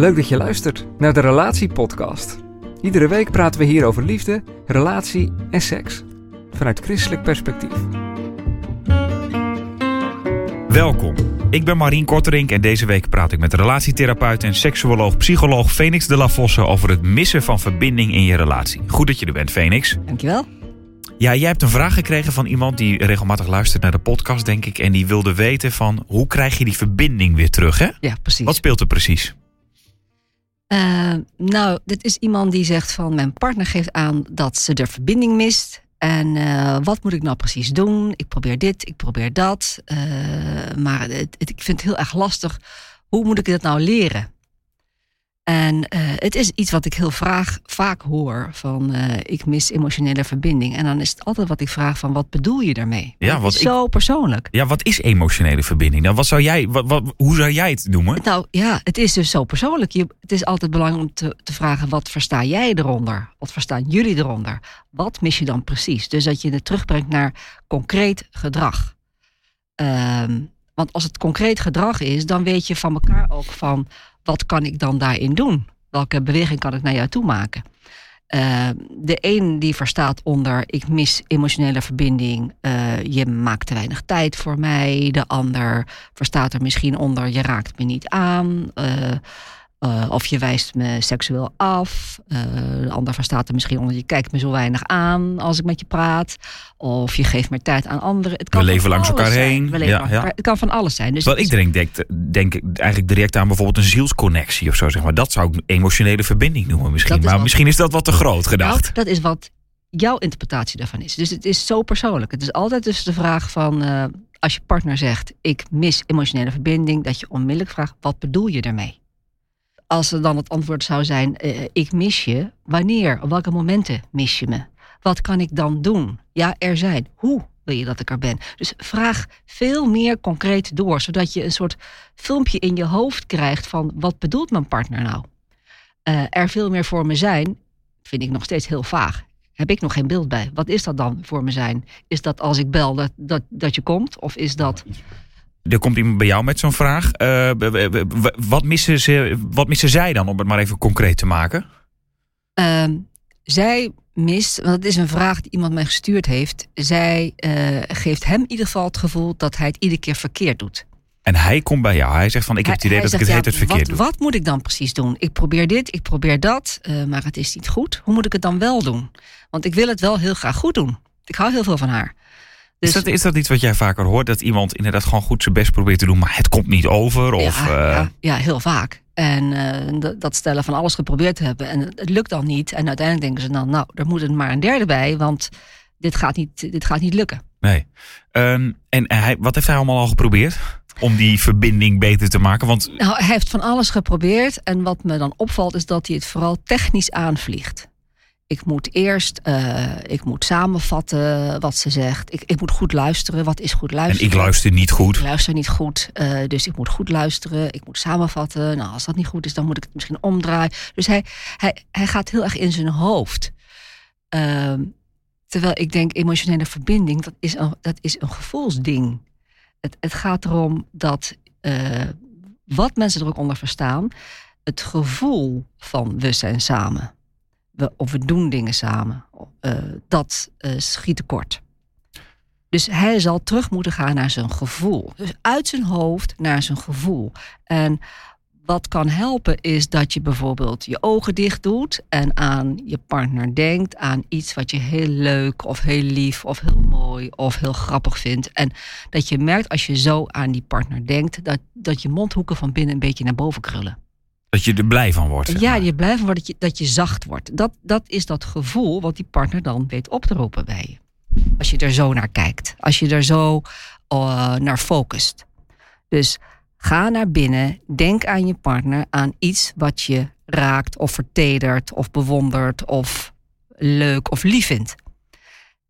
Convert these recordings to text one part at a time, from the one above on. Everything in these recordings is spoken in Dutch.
Leuk dat je luistert naar de Relatiepodcast. Iedere week praten we hier over liefde, relatie en seks. Vanuit christelijk perspectief. Welkom. Ik ben Marien Korterink en deze week praat ik met relatietherapeut en seksuoloog psycholoog Phoenix de la Vosse over het missen van verbinding in je relatie. Goed dat je er bent, Phoenix. Dankjewel. Ja, jij hebt een vraag gekregen van iemand die regelmatig luistert naar de podcast, denk ik. En die wilde weten van hoe krijg je die verbinding weer terug, hè? Ja, precies. Wat speelt er precies? Uh, nou, dit is iemand die zegt van mijn partner geeft aan dat ze de verbinding mist. En uh, wat moet ik nou precies doen? Ik probeer dit, ik probeer dat. Uh, maar ik vind het heel erg lastig. Hoe moet ik dat nou leren? En het is iets wat ik heel vraag, vaak hoor van ik mis emotionele verbinding. En dan is het altijd wat ik vraag van wat bedoel je daarmee? Ja, wat zo persoonlijk. Ja, wat is emotionele verbinding? Nou, wat zou jij, wat, wat, hoe zou jij het noemen? Nou ja, het is dus zo persoonlijk. Je, het is altijd belangrijk om te, te vragen wat versta jij eronder? Wat verstaan jullie eronder? Wat mis je dan precies? Dus dat je het terugbrengt naar concreet gedrag. Um, want als het concreet gedrag is, dan weet je van elkaar ook van wat kan ik dan daarin doen? Welke beweging kan ik naar jou toe maken? Uh, de een die verstaat onder ik mis emotionele verbinding, uh, je maakt te weinig tijd voor mij. De ander verstaat er misschien onder je raakt me niet aan. Uh, uh, of je wijst me seksueel af. Uh, de ander verstaat er misschien onder je kijkt me zo weinig aan als ik met je praat. Of je geeft meer tijd aan anderen. Het kan We leven langs elkaar zijn. heen. We leven Ja, langs ja. elkaar. Het kan van alles zijn. Dus Wat ik denk, denk, denk ik eigenlijk direct aan bijvoorbeeld een zielsconnectie of zo. Zeg maar. Dat zou ik emotionele verbinding noemen misschien. Maar wat- misschien is dat wat te groot gedacht. Nou, dat is wat jouw interpretatie daarvan is. Dus het is zo persoonlijk. Het is altijd dus de vraag van... eh, als je partner zegt, ik mis emotionele verbinding... dat je onmiddellijk vraagt, wat bedoel je daarmee? Als er dan het antwoord zou zijn, eh, ik mis je. Wanneer? Op welke momenten mis je me? Wat kan ik dan doen? Ja, er zijn. Hoe wil je dat ik er ben? Dus vraag veel meer concreet door... zodat je een soort filmpje in je hoofd krijgt van... wat bedoelt mijn partner nou? Eh, er veel meer voor me zijn, vind ik nog steeds heel vaag. Heb ik nog geen beeld bij. Wat is dat dan voor me zijn? Is dat als ik bel dat, dat je komt? Of is dat. Er komt iemand bij jou met zo'n vraag. Eh, wat, missen ze, wat missen zij dan, om het maar even concreet te maken? Ehm, zij mist, want het is een vraag die iemand mij gestuurd heeft. Zij eh, geeft hem in ieder geval het gevoel dat hij het iedere keer verkeerd doet. En hij komt bij jou. Hij zegt van, ik heb het idee hij dat ik het zegt, heet het ja, verkeerd wat, doe. Wat moet ik dan precies doen? Ik probeer dit, ik probeer dat, eh, maar het is niet goed. Hoe moet ik het dan wel doen? Want ik wil het wel heel graag goed doen. Ik hou heel veel van haar. Dus, Is, dat, is dat iets wat jij vaker hoort? Dat iemand inderdaad gewoon goed zijn best probeert te doen, maar het komt niet over? Of, ja, eh, ja, ja, heel vaak. En eh, dat- stellen van alles geprobeerd te hebben. En het, het lukt dan niet. En uiteindelijk denken ze dan, nou, er moet er maar een derde bij. Want dit gaat niet, dit gaat niet lukken. Nee. Ehm, en hij, wat heeft hij allemaal al geprobeerd? Om die verbinding beter te maken? Want Nou, hij heeft van alles geprobeerd. En wat me dan opvalt is dat hij het vooral technisch aanvliegt. Ik moet eerst eh, ik moet samenvatten wat ze zegt. Ik, ik moet goed luisteren. Wat is goed en luisteren? ik luister niet goed. Ik luister niet goed, eh, dus ik moet goed luisteren. Ik moet samenvatten. Nou, als dat niet goed is, dan moet ik het misschien omdraaien. Dus hij, hij, hij gaat heel erg in zijn hoofd. Ehm, terwijl ik denk, emotionele verbinding, dat is een, dat is een gevoelsding. Het, het gaat erom dat, eh, wat mensen er ook onder verstaan, het gevoel van we zijn samen. Of we doen dingen samen. eh, dat eh, schiet tekort. Dus hij zal terug moeten gaan naar zijn gevoel. Dus uit zijn hoofd naar zijn gevoel. En wat kan helpen is dat je bijvoorbeeld je ogen dicht doet en aan je partner denkt, aan iets wat je heel leuk of heel lief of heel mooi of heel grappig vindt. En dat je merkt als je zo aan die partner denkt, dat, dat je mondhoeken van binnen een beetje naar boven krullen. Dat je er blij van wordt. zeg Ja, je blijft van dat je, dat je zacht wordt. Dat, dat is dat gevoel wat die partner dan weet op te roepen bij je. Als je er zo naar kijkt. Als je er zo eh, naar focust. Dus ga naar binnen, denk aan je partner, aan iets wat je raakt of vertedert of bewondert of leuk of lief vindt.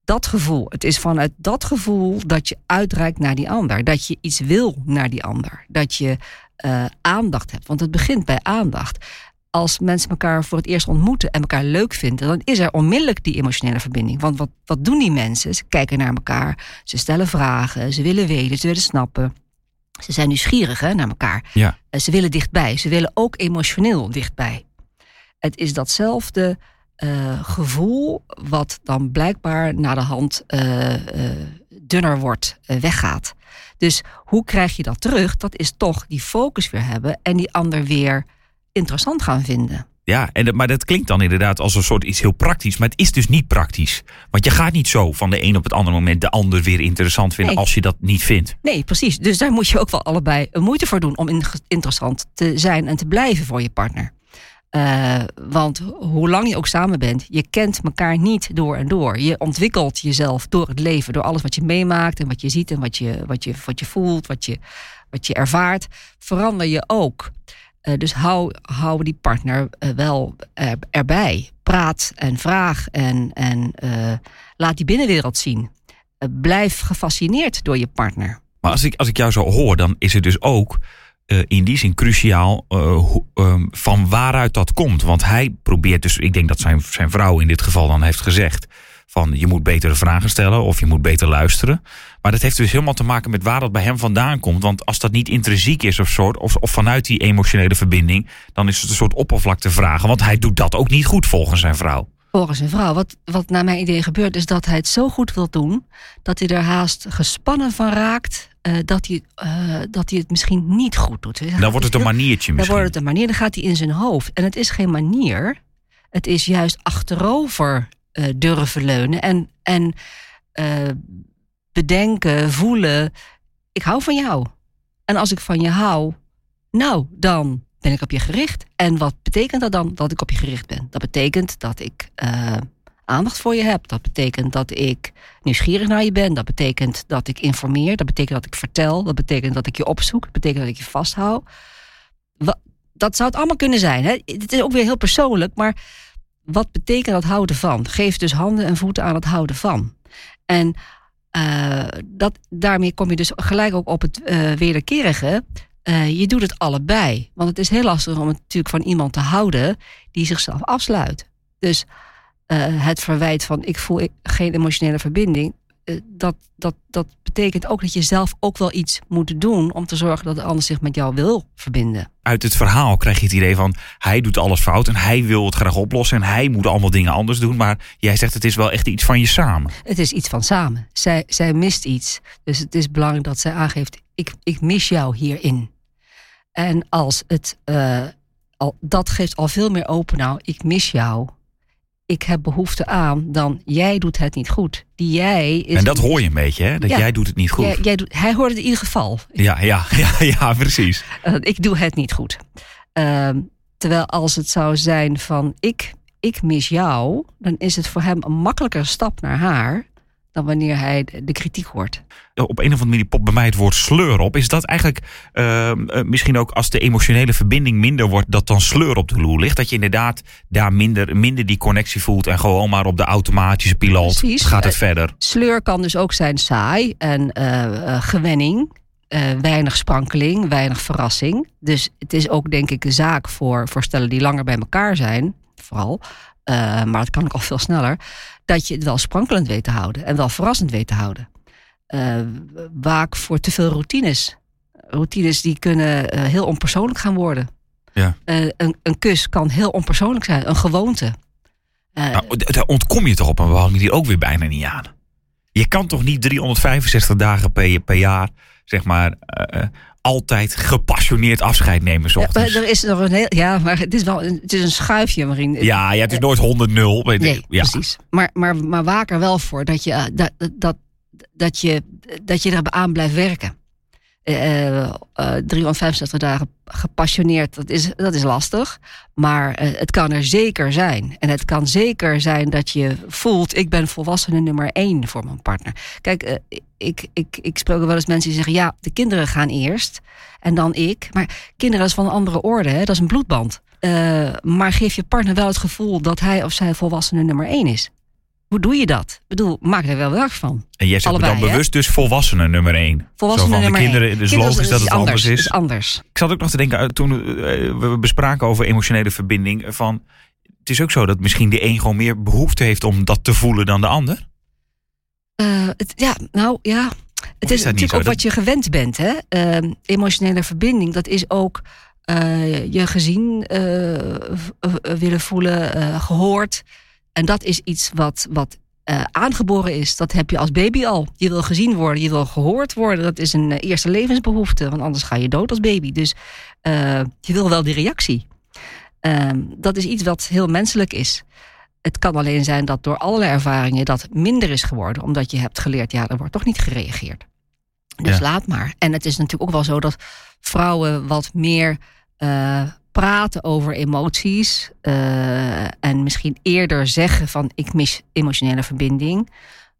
Dat gevoel, het is vanuit dat gevoel dat je uitreikt naar die ander, dat je iets wil naar die ander, dat je uh, aandacht hebt, want het begint bij aandacht als mensen elkaar voor het eerst ontmoeten en elkaar leuk vinden, dan is er onmiddellijk die emotionele verbinding. Want wat, wat doen die mensen? Ze kijken naar elkaar, ze stellen vragen, ze willen weten, ze willen snappen. Ze zijn nieuwsgierig hè, naar elkaar. Ja. Uh, ze willen dichtbij, ze willen ook emotioneel dichtbij. Het is datzelfde uh, gevoel wat dan blijkbaar naar de hand dunner wordt, weggaat. Dus hoe krijg je dat terug? Dat is toch die focus weer hebben en die ander weer interessant gaan vinden. Ja, en, maar dat klinkt dan inderdaad als een soort iets heel praktisch. Maar het is dus niet praktisch. Want je gaat niet zo van de een op het andere moment de ander weer interessant vinden Nee. als je dat niet vindt. Nee, precies. Dus daar moet je ook wel allebei een moeite voor doen om in- interessant te zijn en te blijven voor je partner. Eh, want hoe lang je ook samen bent, je kent elkaar niet door en door. Je ontwikkelt jezelf door het leven, door alles wat je meemaakt en wat je ziet en wat je, wat je, wat je voelt, wat je, wat je ervaart, verander je ook. Eh, dus hou, hou die partner eh, wel er- erbij. Praat en vraag en, en laat die binnenwereld zien. Blijf gefascineerd door je partner. Maar als ik, als ik jou zo hoor, dan is het dus ook in die zin cruciaal eh, ehm, van waaruit dat komt. Want hij probeert dus, ik denk dat zijn, zijn vrouw in dit geval dan heeft gezegd. Van je moet betere vragen stellen of je moet beter luisteren. Maar dat heeft dus helemaal te maken met waar dat bij hem vandaan komt. Want als dat niet intrinsiek is of, soort, of, of vanuit die emotionele verbinding, dan is het een soort oppervlakte vragen. Want hij doet dat ook niet goed volgens zijn vrouw. Volgens een vrouw. Wat, wat naar mijn idee gebeurt, is dat hij het zo goed wil doen. dat hij er haast gespannen van raakt. Eh, dat, hij, eh, dat hij het misschien niet goed doet. Dan wordt het een maniertje Dan misschien. wordt het een manier, dan gaat hij in zijn hoofd. En het is geen manier. Het is juist achterover eh, durven leunen. En, en bedenken, voelen. Ik hou van jou. En als ik van je hou, nou, dan ben ik op je gericht. En wat betekent dat dan dat ik op je gericht ben? Dat betekent dat ik aandacht voor je heb. Dat betekent dat ik nieuwsgierig naar je ben. Dat betekent dat ik informeer. Dat betekent dat ik vertel. Dat betekent dat ik je opzoek. Dat betekent dat ik je vasthoud. Dat zou het allemaal kunnen zijn. Hè? Het is ook weer heel persoonlijk, maar wat betekent dat houden van? Geef dus handen en voeten aan het houden van. En eh, dat, daarmee kom je dus gelijk ook op het eh, wederkerige. Eh, je doet het allebei. Want het is heel lastig om natuurlijk van iemand te houden die zichzelf afsluit. Dus het verwijt van ik voel geen emotionele verbinding. eh, dat, dat, dat betekent ook dat je zelf ook wel iets moet doen om te zorgen dat de ander zich met jou wil verbinden. Uit het verhaal krijg je het idee van hij doet alles fout en hij wil het graag oplossen en hij moet allemaal dingen anders doen. Maar jij zegt het is wel echt iets van je samen. Het is iets van samen. Zij, zij mist iets. Dus het is belangrijk dat zij aangeeft: ik, ik mis jou hierin. En als het, eh, al, dat geeft al veel meer open. Nou, ik mis jou. Ik heb behoefte aan. Dan jij doet het niet goed. Die jij is. en dat hoor je een beetje, hè? Dat Ja. jij doet het niet goed. Jij, jij doet, hij hoort het in ieder geval. Ja, ja, ja, ja, precies. Eh, ik doe het niet goed. Ehm, terwijl als het zou zijn van ik, ik mis jou, dan is het voor hem een makkelijker stap naar haar dan wanneer hij de, kritiek hoort. Op een of andere manier popt bij mij het woord sleur op. Is dat eigenlijk ehm, eh, misschien ook als de emotionele verbinding minder wordt, dat dan sleur op de loer ligt? Dat je inderdaad daar minder, minder die connectie voelt en gewoon maar op de automatische piloot Precies. gaat het Eh, verder. Sleur kan dus ook zijn saai en eh, gewenning. weinig sprankeling, weinig verrassing. Dus het is ook denk ik een zaak voor, voor stellen die langer bij elkaar zijn, vooral. Eh, maar het kan ook al veel sneller. Dat je het wel sprankelend weet te houden en wel verrassend weet te houden. Eh, waak voor te veel routines. Routines die kunnen eh, heel onpersoonlijk gaan worden. Ja. Een, een kus kan heel onpersoonlijk zijn, een gewoonte. Nou, daar ontkom je toch op en we hangen die ook weer bijna niet aan. Je kan toch niet 365 dagen per, per jaar, zeg maar, altijd gepassioneerd afscheid nemen. Ja, er is nog een heel. Ja, maar het is wel. Een, het is een schuifje, Marien. Ja, ja, het is nooit 100-0. weet je. Nee, ja. precies. Maar, maar, maar waak er wel voor dat je, eh, dat, dat, dat, je, dat je er aan blijft werken. Eh, eh, 365 dagen gepassioneerd, dat is, dat is lastig. Maar eh, het kan er zeker zijn. En het kan zeker zijn dat je voelt, ik ben volwassene nummer één voor mijn partner. Kijk, eh, ik, ik, ik spreek wel eens mensen die zeggen, ja, de kinderen gaan eerst en dan ik. Maar kinderen is van een andere orde, hè? dat is een bloedband. Eh, maar geef je partner wel het gevoel dat hij of zij volwassene nummer één is. Hoe doe je dat? Ik bedoel, maak er wel werk van. En jij zegt Allebei, dan hè? bewust dus volwassenen nummer één. Volwassenen van nummer de kinderen, één. Is Kinderen logisch dat het anders anders. is. is anders. Ik zat ook nog te denken, eh, toen eh, we bespraken over emotionele verbinding, eh, van het is ook zo dat misschien de een gewoon meer behoefte heeft om dat te voelen dan de ander. Het, ja, nou ja. Het is is, natuurlijk ook Dat- wat je gewend bent. Hè? Ehm, emotionele verbinding, dat is ook je gezien willen voelen, eh, gehoord. En dat is iets wat, wat eh, aangeboren is. Dat heb je als baby al. Je wil gezien worden, je wil gehoord worden. Dat is een eh, eerste levensbehoefte, want anders ga je dood als baby. Dus eh, je wil wel die reactie. Ehm, dat is iets wat heel menselijk is. Het kan alleen zijn dat door allerlei ervaringen dat minder is geworden, omdat je hebt geleerd, ja, er wordt toch niet gereageerd. Dus Ja. laat maar. En het is natuurlijk ook wel zo dat vrouwen wat meer praten over emoties eh, en misschien eerder zeggen van ik mis emotionele verbinding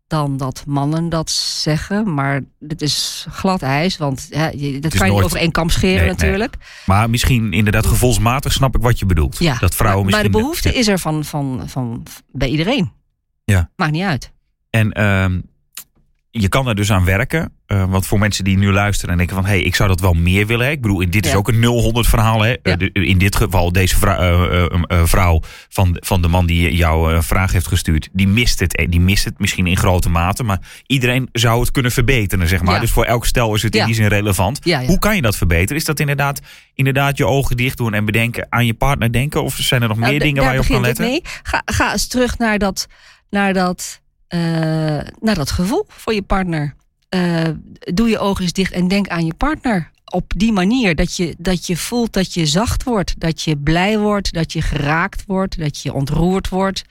dan dat mannen dat zeggen. Maar dit is glad ijs, want ja, je, dat kan je nooit- over één kam scheren Nee, nee. natuurlijk. Maar misschien inderdaad gevoelsmatig snap ik wat je bedoelt. Ja, dat vrouwen maar, maar misschien. de behoefte is er van, van, van bij iedereen. Ja. Maakt niet uit. En ehm, je kan er dus aan werken. eh, want voor mensen die nu luisteren en denken van... hé, hey, ik zou dat wel meer willen. Hè? Ik bedoel, dit is Ja. ook een 0-100 verhaal. Hè? Ja. Eh, in dit geval deze vrou- eh, vrouw van, van de man die jou een vraag heeft gestuurd... die mist het. Die mist het misschien in grote mate. Maar iedereen zou het kunnen verbeteren, zeg maar. Ja. Dus voor elk stel is het in die zin relevant. Hoe kan je dat verbeteren? Is dat inderdaad, inderdaad je ogen dicht doen en bedenken... aan je partner denken? Of zijn er nog Nou, meer dingen waar daar je op kan letten? mee. Ga, ga eens terug naar dat, naar dat, naar dat gevoel voor je partner. Eh, doe je ogen eens dicht en denk aan je partner. Op die manier dat je, dat je voelt dat je zacht wordt, dat je blij wordt, dat je geraakt wordt, dat je ontroerd wordt.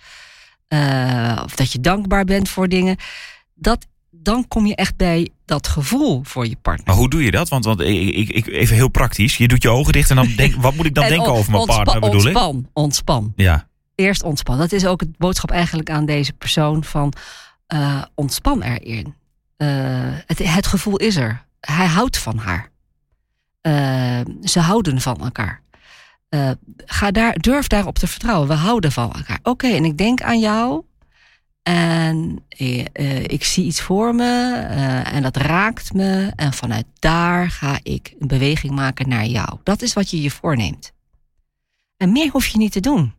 eh, of dat je dankbaar bent voor dingen. Dat, dan kom je echt bij dat gevoel voor je partner. Maar hoe doe je dat? Want, want ik, ik, even heel praktisch. Je doet je ogen dicht en dan denk wat moet ik dan En denken on- over mijn partner bedoel ik? ontspan, Ontspan, Ja, Eerst ontspan. Dat is ook het boodschap eigenlijk aan deze persoon van eh, ontspan erin. Eh, het, het gevoel is er. Hij houdt van haar. Eh, ze houden van elkaar. Ga daar, durf daarop te vertrouwen. We houden van elkaar. Oké, en ik denk aan jou. En ik zie iets voor me. en dat raakt me. En vanuit daar ga ik een beweging maken naar jou. Dat is wat je je voorneemt. En meer hoef je niet te doen.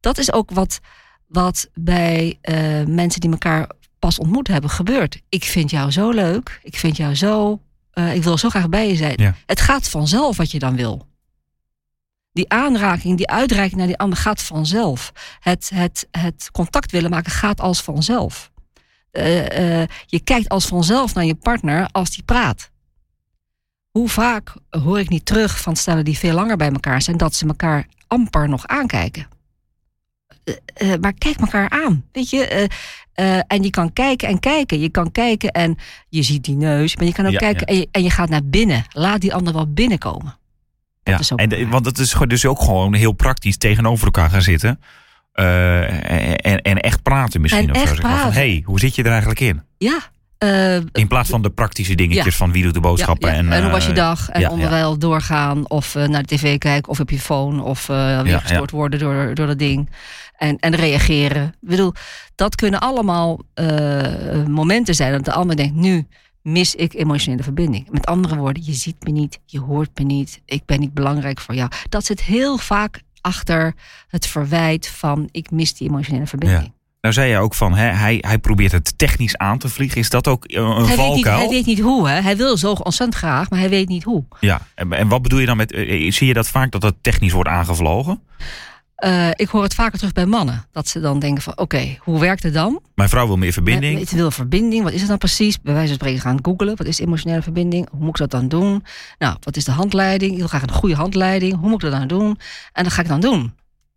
Dat is ook wat, wat bij eh, mensen die elkaar pas ontmoet hebben gebeurt. Ik vind jou zo leuk. Ik vind jou zo. eh, ik wil zo graag bij je zijn. Ja. Het gaat vanzelf wat je dan wil. Die aanraking, die uitreiking naar die ander gaat vanzelf. Het, het, het contact willen maken gaat als vanzelf. Eh, je kijkt als vanzelf naar je partner als die praat. Hoe vaak hoor ik niet terug van stellen die veel langer bij elkaar zijn, dat ze elkaar amper nog aankijken. Eh, eh, maar kijk elkaar aan. Weet je, eh, en je kan kijken en kijken. Je kan kijken en je ziet die neus, maar je kan ook Ja, kijken ja. En, je, en je gaat naar binnen. Laat die ander wel binnenkomen. ja. is ook En, de- want het is dus ook gewoon heel praktisch tegenover elkaar gaan zitten. en, en echt praten misschien. En of echt van, praten. hey, hoe zit je er eigenlijk in? Ja. Eh, In plaats van de praktische dingetjes Ja. van wie doet de boodschappen. Ja, ja. En, En, hoe was je eh, dag? En onderwijl doorgaan of eh, naar de tv kijken of op je phone of eh, weer gestoord worden door, door dat ding. En, en reageren. Ik bedoel, dat kunnen allemaal eh, momenten zijn dat de ander denkt, nu mis ik emotionele verbinding. Met andere woorden, je ziet me niet, je hoort me niet, ik ben niet belangrijk voor jou. Dat zit heel vaak achter het verwijt van ik mis die emotionele verbinding. Nou zei je ook van, hè, hij, hij probeert het technisch aan te vliegen. Is dat ook eh, een Hij, weet niet, valkuil? hij weet niet hoe, hè? hij wil zo ontzettend graag, maar hij weet niet hoe. Ja, en, en wat bedoel je dan met, eh, zie je dat vaak dat dat technisch wordt aangevlogen? Eh, ik hoor het vaker terug bij mannen. Dat ze dan denken van, oké, hoe werkt het dan? Mijn vrouw wil meer verbinding. Eh, Ik wil verbinding. Wat is het dan precies? Bij wijze van spreken gaan googlen. Wat is emotionele verbinding? Hoe moet ik dat dan doen? Nou, wat is de handleiding? Ik wil graag een goede handleiding. Hoe moet ik dat dan doen? En dat ga ik dan doen.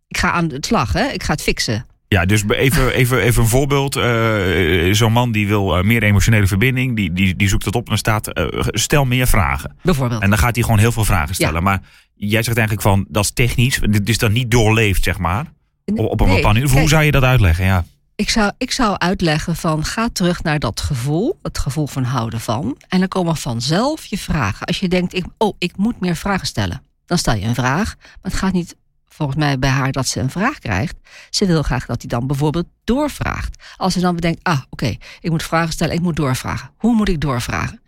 Ik ga aan het slag, hè? Ik ga het fixen. Ja, dus even, even, even een voorbeeld. Eh, Zo'n man die wil eh, meer emotionele verbinding, die, die, die zoekt het op en dan staat eh, stel meer vragen. Bijvoorbeeld. En dan gaat hij gewoon heel veel vragen stellen. Ja. Maar jij zegt eigenlijk van, dat is technisch. Dit is dan niet doorleefd, zeg maar. Op, op een Nee, bepaalde manier. Hoe zou je dat uitleggen? Ja. Ik zou, ik zou uitleggen van ga terug naar dat gevoel, het gevoel van houden van. En dan komen vanzelf je vragen. Als je denkt, ik, oh, ik moet meer vragen stellen. Dan stel je een vraag. Maar het gaat niet volgens mij bij haar dat ze een vraag krijgt. Ze wil graag dat hij dan bijvoorbeeld doorvraagt. Als ze dan bedenkt, ah oké, ik moet vragen stellen, ik moet doorvragen. Hoe moet ik doorvragen?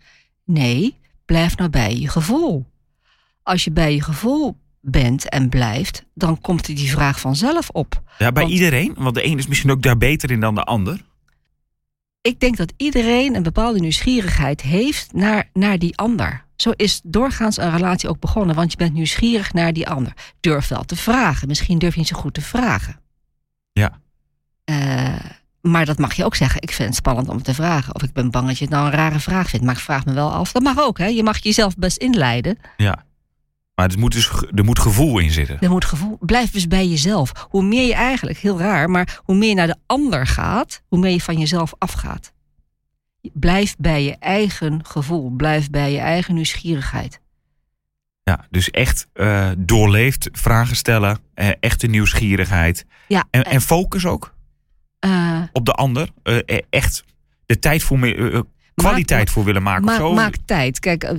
Nee, blijf nou bij je gevoel. Als je bij je gevoel bent en blijft, dan komt die vraag vanzelf op. ja, bij Want- iedereen. Want de een is misschien ook daar beter in dan de ander. ik denk dat iedereen een bepaalde nieuwsgierigheid heeft naar, naar die ander. Zo is doorgaans een relatie ook begonnen, want je bent nieuwsgierig naar die ander. Durf wel te vragen. Misschien durf je niet zo goed te vragen. Ja. Eh, maar dat mag je ook zeggen. Ik vind het spannend om te vragen. Of ik ben bang dat je het nou een rare vraag vindt. Maar ik vraag me wel af. Dat mag ook, hè? Je mag jezelf best inleiden. Ja. Maar er moet dus er moet gevoel in zitten. Er moet gevoel. Blijf dus bij jezelf. Hoe meer je eigenlijk, heel raar, maar hoe meer je naar de ander gaat, hoe meer je van jezelf afgaat. Blijf bij je eigen gevoel. Blijf bij je eigen nieuwsgierigheid. Ja, dus echt eh, doorleefd vragen stellen. eh, echte nieuwsgierigheid. Ja, En, en focus ook eh, op de ander. Echt de tijd voor meer, kwaliteit Maak- voor willen maken. maak, of zo. maak tijd. Kijk,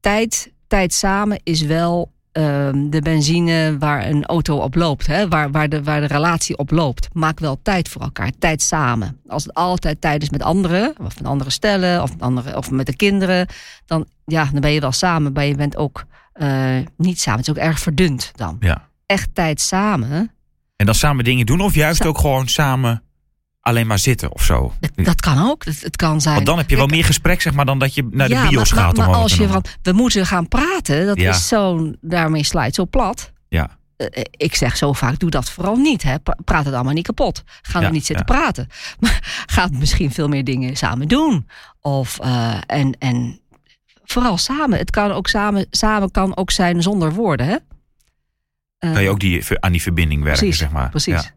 tijd, tijd samen is wel ehm, de benzine waar een auto op loopt. Hè? Waar, waar, de, waar de relatie op loopt. Maak wel tijd voor elkaar. Tijd samen. Als het altijd tijd is met anderen. Of met andere stellen. Of met, andere, of met de kinderen. Dan, ja, dan ben je wel samen. Maar je bent ook eh, niet samen. Het is ook erg verdund dan. Ja. Echt tijd samen. En dan samen dingen doen of juist Sa- ook gewoon samen alleen maar zitten of zo. Dat, dat kan ook. Het, het kan zijn. Want dan heb je wel meer gesprek zeg maar dan dat je naar de ja, bios maar, gaat. Maar, maar als je van, we moeten gaan praten, dat Ja. is zo, daarmee slijt zo plat. Ja. Eh, ik zeg zo vaak, doe dat vooral niet. Hè. Praat het allemaal niet kapot. Ga Ja, er niet zitten praten. Maar ga misschien veel meer dingen samen doen. Of, eh, en, en vooral samen. Het kan ook samen, samen kan ook zijn zonder woorden. Hè? Eh, kan je ook die, aan die verbinding werken, precies, zeg maar. Precies.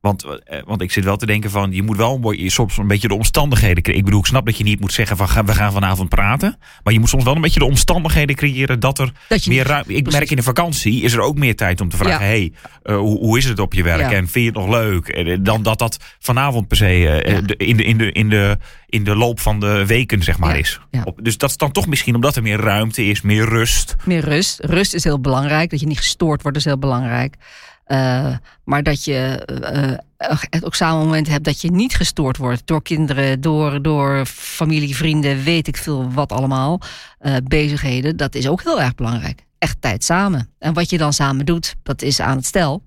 Want, eh, want ik zit wel te denken van, je moet wel mooi- soms een beetje de omstandigheden creëren. Ik bedoel, ik snap dat je niet moet zeggen van, we gaan vanavond praten. Maar je moet soms wel een beetje de omstandigheden creëren dat er Dat meer ruimte... Ik merk in de vakantie is er ook meer tijd om te vragen, Ja. hey, eh, hoe, hoe is het op je werk? Ja. En vind je het nog leuk? Eh, Dan dat dat vanavond per se Ja. de- in, de, in, de, in, de, in de loop van de weken, zeg maar, is. Op- dus dat is dan toch misschien omdat er meer ruimte is, meer rust. Meer rust. Rust is heel belangrijk. Dat je niet gestoord wordt is heel belangrijk. Eh, maar dat je eh, eh, ook samen momenten hebt dat je niet gestoord wordt door kinderen, door, door familie, vrienden, weet ik veel wat allemaal. bezigheden, dat is ook heel erg belangrijk. Echt tijd samen. En wat je dan samen doet, dat is aan het stel.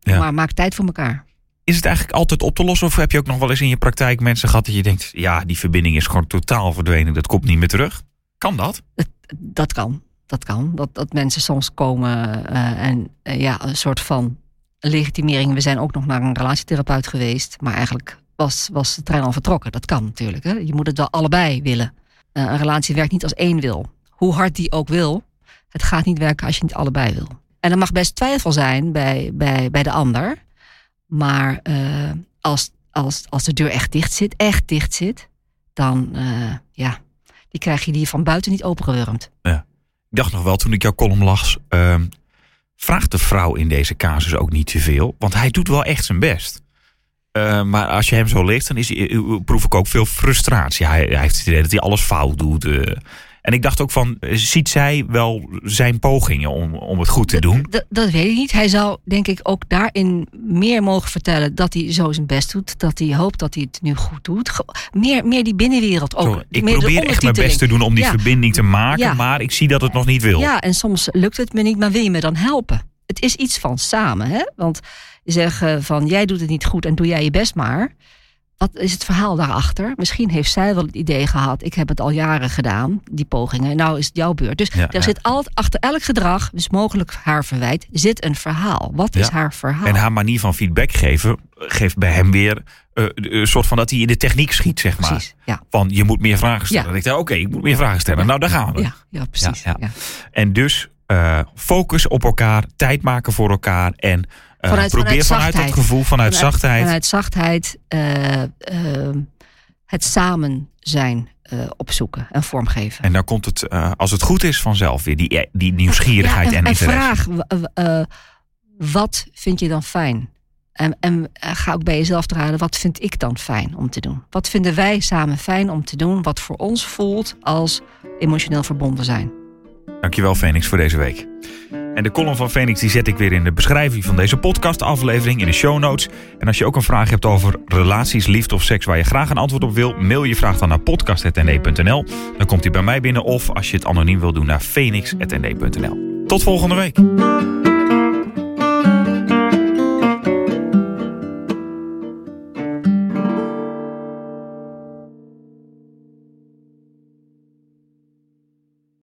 Ja. Maar maak tijd voor elkaar. Is het eigenlijk altijd op te lossen? Of heb je ook nog wel eens in je praktijk mensen gehad dat je denkt, ja, die verbinding is gewoon totaal verdwenen, dat komt niet meer terug? Kan dat? Dat kan. Dat kan. Dat, dat mensen soms komen eh, en eh, ja, een soort van legitimering. We zijn ook nog naar een relatietherapeut geweest. Maar eigenlijk was, was de trein al vertrokken. Dat kan natuurlijk. Hè? Je moet het wel allebei willen. Eh, een relatie werkt niet als één wil. Hoe hard die ook wil. Het gaat niet werken als je niet allebei wil. En er mag best twijfel zijn bij, bij, bij de ander. Maar als, als, als de deur echt dicht zit, echt dicht zit. Dan ja, die krijg je die van buiten niet opengewurmd. Ik dacht nog wel toen ik jouw column las, ehm, vraagt de vrouw in deze casus ook niet te veel? Want hij doet wel echt zijn best. Eh, maar als je hem zo leest, dan is hij, eh, proef ik ook veel frustratie. Hij, hij heeft het idee dat hij alles fout doet. eh. En ik dacht ook van, eh, ziet zij wel zijn pogingen om, om het goed te doen? Dat weet ik niet. Hij zou denk ik ook daarin meer mogen vertellen dat hij zo zijn best doet. Dat hij hoopt dat hij het nu goed doet. Meer, meer die binnenwereld ook. Zo, ik probeer echt mijn best te doen om die Ja. verbinding te maken, Ja. maar ik zie dat het nog niet wil. Ja, en soms lukt het me niet, maar wil je me dan helpen? Het is iets van samen, hè? Want zeggen van jij doet het niet goed en doe jij je best maar. Wat is het verhaal daarachter? Misschien heeft zij wel het idee gehad, ik heb het al jaren gedaan, die pogingen, en nou is het jouw beurt. Dus Ja, er ja. zit altijd achter elk gedrag, dus mogelijk haar verwijt, zit een verhaal. Wat is haar verhaal? En haar manier van feedback geven, geeft bij hem weer eh, een soort van dat hij in de techniek schiet, zeg maar. Precies. Van je moet meer vragen stellen. Dan denk ik, oké, ik moet meer vragen stellen. Nou, daar gaan we. Ja, ja, precies. En dus eh, focus op elkaar, tijd maken voor elkaar en Vanuit- probeer vanuit vanuit, dat gevoel, vanuit, zachtheid. Vanuit zachtheid eh, eh, het samen zijn eh, opzoeken en vormgeven. En dan komt het, eh, als het goed is, vanzelf weer die, die nieuwsgierigheid Ja, en, en, interesse. vraag, eh, wat vind je dan fijn? En, en eh, ga ook bij jezelf te raden, wat vind ik dan fijn om te doen? Wat vinden wij samen fijn om te doen, wat voor ons voelt als emotioneel verbonden zijn? Dankjewel, Phoenix, voor deze week. En de column van Phoenix die zet ik weer in de beschrijving van deze podcastaflevering in de show notes. En als je ook een vraag hebt over relaties, liefde of seks waar je graag een antwoord op wil, mail je vraag dan naar podcast.nd.nl. Dan komt hij bij mij binnen of als je het anoniem wil doen naar phoenix.nd.nl. Tot volgende week.